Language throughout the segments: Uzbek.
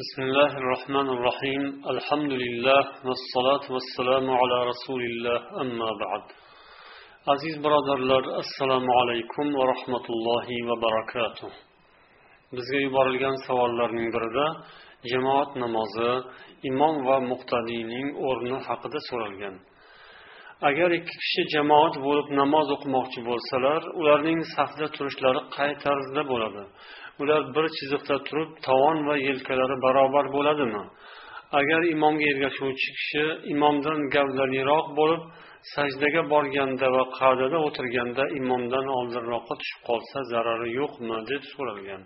بسم الله الرحمن الرحيم الحمد لله والصلاة والسلام على رسول الله أما بعد aziz birodarlar assalomu alaykum va rahmatullohi va barakatuh bizga yuborilgan savollarning birida jamoat namozi imom va muqtadiyning o'rni haqida so'ralgan agar ikki kishi jamoat bo'lib namoz o'qimoqchi bo'lsalar ularning safda turishlari qay tarzda bo'ladi Ular bir chiziqda turib tovon va yelkalari barobar bo'ladimi? Agar imomga ergashuvchi kishi imomdan gavdaliroq bo'lib sajdaga borganda va qa'dada o'tirganda imomdan oldinroqqa tushib qolsa zarari yo'qmi? deb so'ralgan.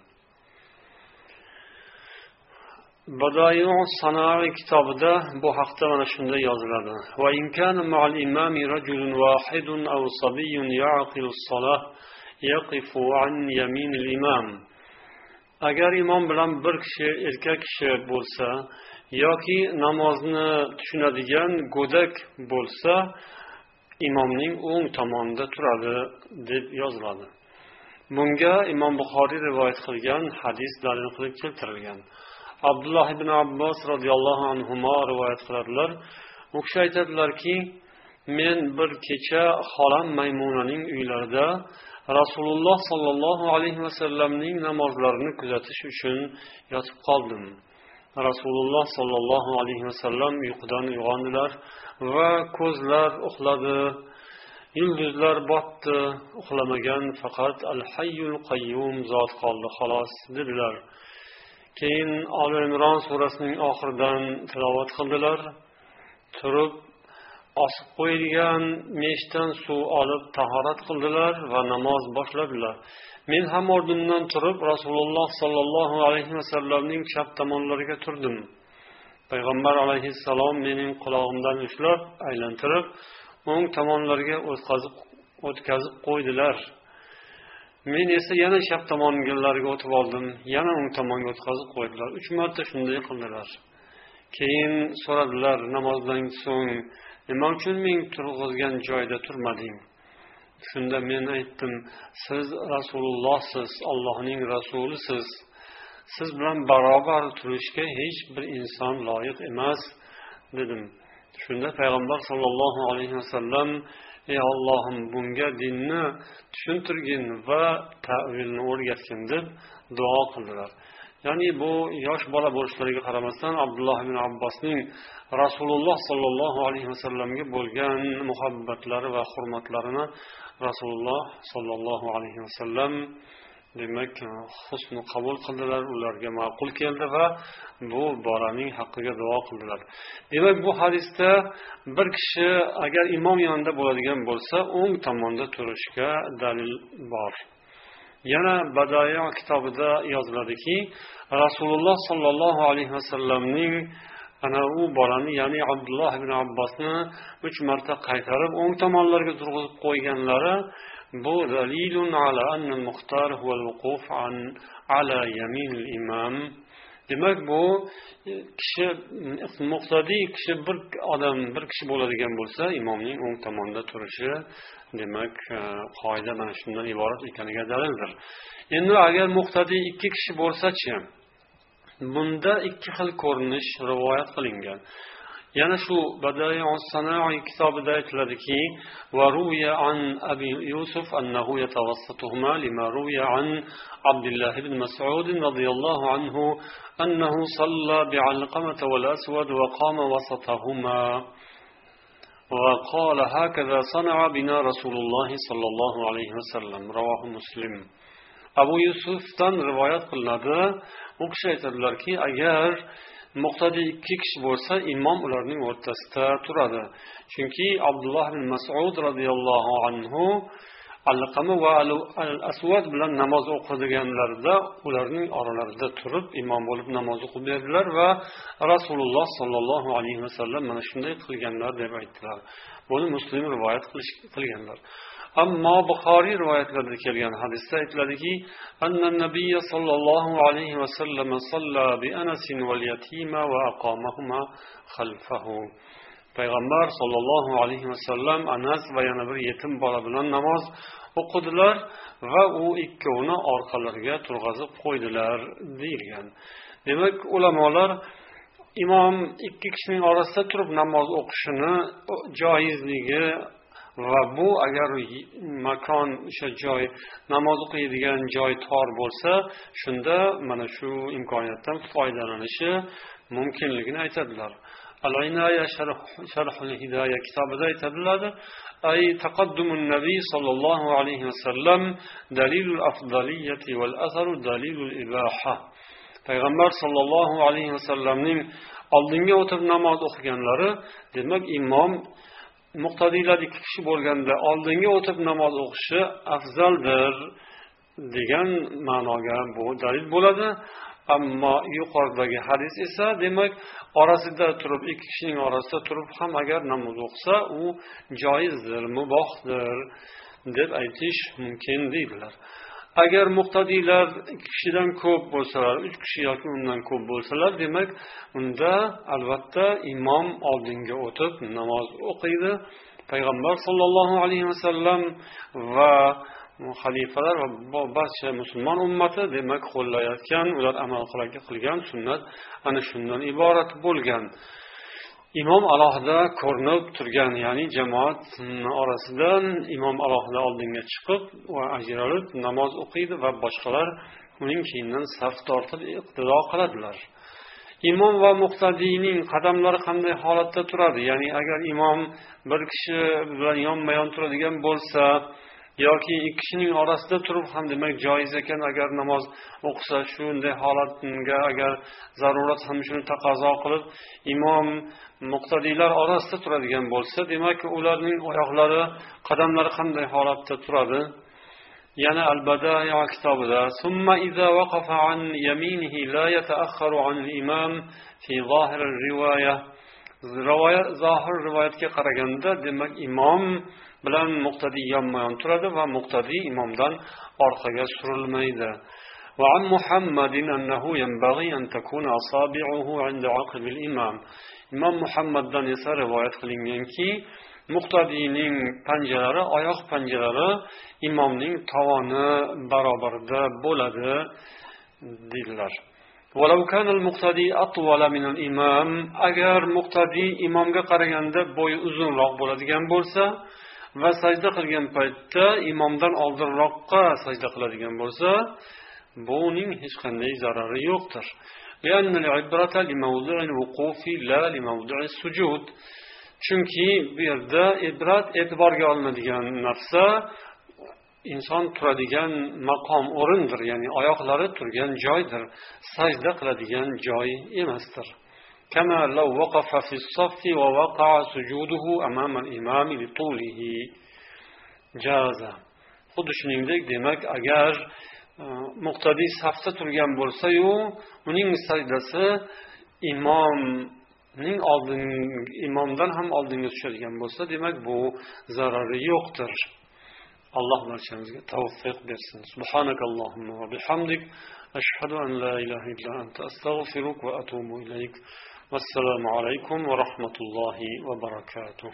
Badoiu sanoiy kitobida bu haqda mana shunday yoziladi. Agar imom bilan bir kishi erkak kishi bo'lsa yoki namozni tushunadigan go'dak bo'lsa imomning o'ng tomonida turadi deb yoziladi. Bunga imom buxoriy rivoyat qilgan hadis dalil qilib keltirilgan. Abdulloh ibn abbos roziyallohu anhu rivoyat qiladilar. U kishi aytadilarki men bir kecha xolam maymunaning uylarida rasululloh sollallohu alayhi vasallamning namozlarini kuzatish uchun yotib qoldim. Rasululloh sollallohu alayhi vasallam uyqudan uyg'ondilar va ko'zlar uxladi. Yulduzlar botdi uxlamagan faqat al hayyul qayyum zot qoldi xolos dedilar. Keyin oli imron surasining oxiridan tilovat qildilar. Turib osib qo'yilgan meshdan suv olib tahorat qildilar va namoz boshladilar. Men ham o'rnimdan turib rasululloh sollallohu alayhi vasallamning chap tomonlariga turdim. Payg'ambar alayhissalom mening qulog'imdan ushlab aylantirib o'ng tomonlarga o'tkazib qo'ydilar. Men esa yana chap tomonlariga o'tib oldim yana o'ng tomonga o'tkazib qo'ydilar. Uch marta shunday qildilar. Keyin so'radilar namozdan so'ng nima uchun men turg'izgan joyda turmading? Shunda men aytdim siz rasulullohsiz allohning rasulisiz. Siz bilan barobar turishga hech bir inson loyiq emas dedim. Shunda payg'ambar sollallohu alayhi vasallam ey ollohim bunga dinni tushuntirgin va tavilni o'rgatgin deb duo qildilar. Ya'ni bu yosh bola bo'lishlariga qaramasdan abdulloh ibn abbosning rasululloh sollallohu alayhi vasallamga bo'lgan muhabbatlari va hurmatlarini rasululloh sollallohu alayhi vasallam demak husni qabul qildilar ularga ma'qul keldi va bu bolaning haqqiga duo qildilar. Demak bu hadisda bir kishi agar imom yonida bo'ladigan bo'lsa o'ng tomonda turishga dalil bor. Yana badoyo kitobida yoziladiki rasululloh sollallohu alayhi vasallamning ana u bolani ya'ni abdulloh ibn abbosni uch marta qaytarib o'ng tomonlarga turg'izib qo'yganlari bu dalilun ala anna muxtar huval wuquf an ala yaminil imam. Demak bu kishi muqtadiy kishi bir odam bir kishi bo'ladigan bo'lsa imomning o'ng tomonida turishi demak e, qoida mana shundan iborat ekaniga dalildir. Endi agar muqtadiy ikki kishi bo'lsachi bunda ikki xil ko'rinish rivoyat qilingan. Yana shu sanoiy kitobida aytiladiki وروي عن أبي يوسف أنه يتوسطهما لما روي عن عبد الله بن مسعود رضي الله عنه أنه صلى بعلقمة والأسود وقام وسطهما. وقال هكذا صنع بنا رسول الله صلى الله عليه وسلم. رواه مسلم. abu yusufdan rivoyat qilinadi u kishi aytadilarki agar muqtadiy ikki kishi bo'lsa imom ularning o'rtasida turadi. Chunki abdulloh ibn masud roziyallohu anhu alqama va al asvad bilan namoz o'qidiganlarida ularning oralarida turib imom bo'lib namoz o'qib berdilar va rasululloh sollallohu alayhi vasallam mana shunday qilganlar deb aytdilar. Buni muslim rivoyat qilganlar. Ammo buxoriy rivoyatlarida kelgan hadisda aytiladiki anna nabiy sollallohu alayhi vasallam salla bi anasin val yatima va aqomahuma khalfahu. Payg'ambar sollallohu alayhi vasallam anas va yana bir yetim bola bilan namoz o'qidilar va u ikkovini orqalariga turg'azib qo'ydilar deyilgan. Demak ulamolar imom ikki kishining orasida turib namoz o'qishini joizligi va bu agar makon o'sha joy namoz o'qiydigan joy tor bo'lsa shunda mana shu imkoniyatdan foydalanishi mumkinligini aytadilar kitobida aytadilar أي تقدم النبي صلى الله عليه وسلم دليل الأفضلية والأثر دليل الإباحة payg'ambar sollallohu alayhi vasallamning oldinga o'tib namoz o'qiganlari demak imom muqtadiylar ikki kishi bo'lganda oldinga o'tib namoz o'qishi afzaldir degan ma'noga bu dalil bo'ladi. Ammo yuqoridagi hadis esa demak orasida turib ikki kishining orasida turib ham agar namoz o'qisa u joizdir mubohdir deb aytish mumkin deydilar. Agar muqtadiylar kishidan ko'p bo'lsalar uch kishi yoki undan ko'p bo'lsalar demak unda albatta imom oldinga o'tib namoz o'qiydi. Payg'ambar sollallohu alayhi vasallam va xalifalar va barcha musulmon ummati demak qo'llayotgan ular amal qilgan sunnat ana shundan iborat bo'lgan. Imom alohida ko'rinib turgan ya'ni jamoat orasidan imom alohida oldinga chiqib va ajralib namoz o'qiydi va boshqalar uning keyindan saf tortib iqtido qiladilar. Imom va muqtadiyning qadamlari qanday holatda turadi? Ya'ni agar imom bir kishi bilan yonma yon turadigan bo'lsa yoki ikki kishining orasida turib ham demak joiz ekan agar namoz o'qisa shunday holatga agar zarurat ham shuni taqozo qilib imom muqtadiylar orasida turadigan bo'lsa demak ularning oyoqlari qadamlari qanday holatda turadi? Yana al badaya kitobida summa iza waqafa an yaminihi la yata'akhkharu imam fi zahir rivoyah rivoyat zohir rivoyatga qaraganda demak imom bilan muqtadiy yonma yon turadi va muqtadiy imomdan orqaga surilmaydi وعن محمد أنه ينبغي أن تكون أصابعه عند عقب الإمام imom muhammaddan esa rivoyat qilinganki muqtadiyning panjalari oyoq panjalari imomning tovoni barobarida bo'ladi deydilar agar muqtadiy imomga qaraganda bo'yi uzunroq bo'ladigan bo'lsa va sajda qilgan paytda imomdan oldinroqqa sajda qiladigan bo'lsa buning hech qanday zarari yo'qdir chunki bu yerda ibrat e'tiborga olinadigan narsa inson turadigan maqom o'rindir ya'ni oyoqlari turgan joydir sajda qiladigan joy emasdir كما لو وقف في الصف ووقع سجوده أمام الإمام لطوله جاز xuddi shuningdek demak agar muqtadiy safda turgan bo'lsayu uning sajdasi imomning oldin imomdan ham oldinga tushadigan bo'lsa demak bu zarari yo'qdir Alloh barchamizga tavfiq bersin subhanakallohumma va bihamdik ashhadu an la ilaha illa anta astag'firuk va atubu ilayk vassalomu alaykum va rahmatullohi va barakatuh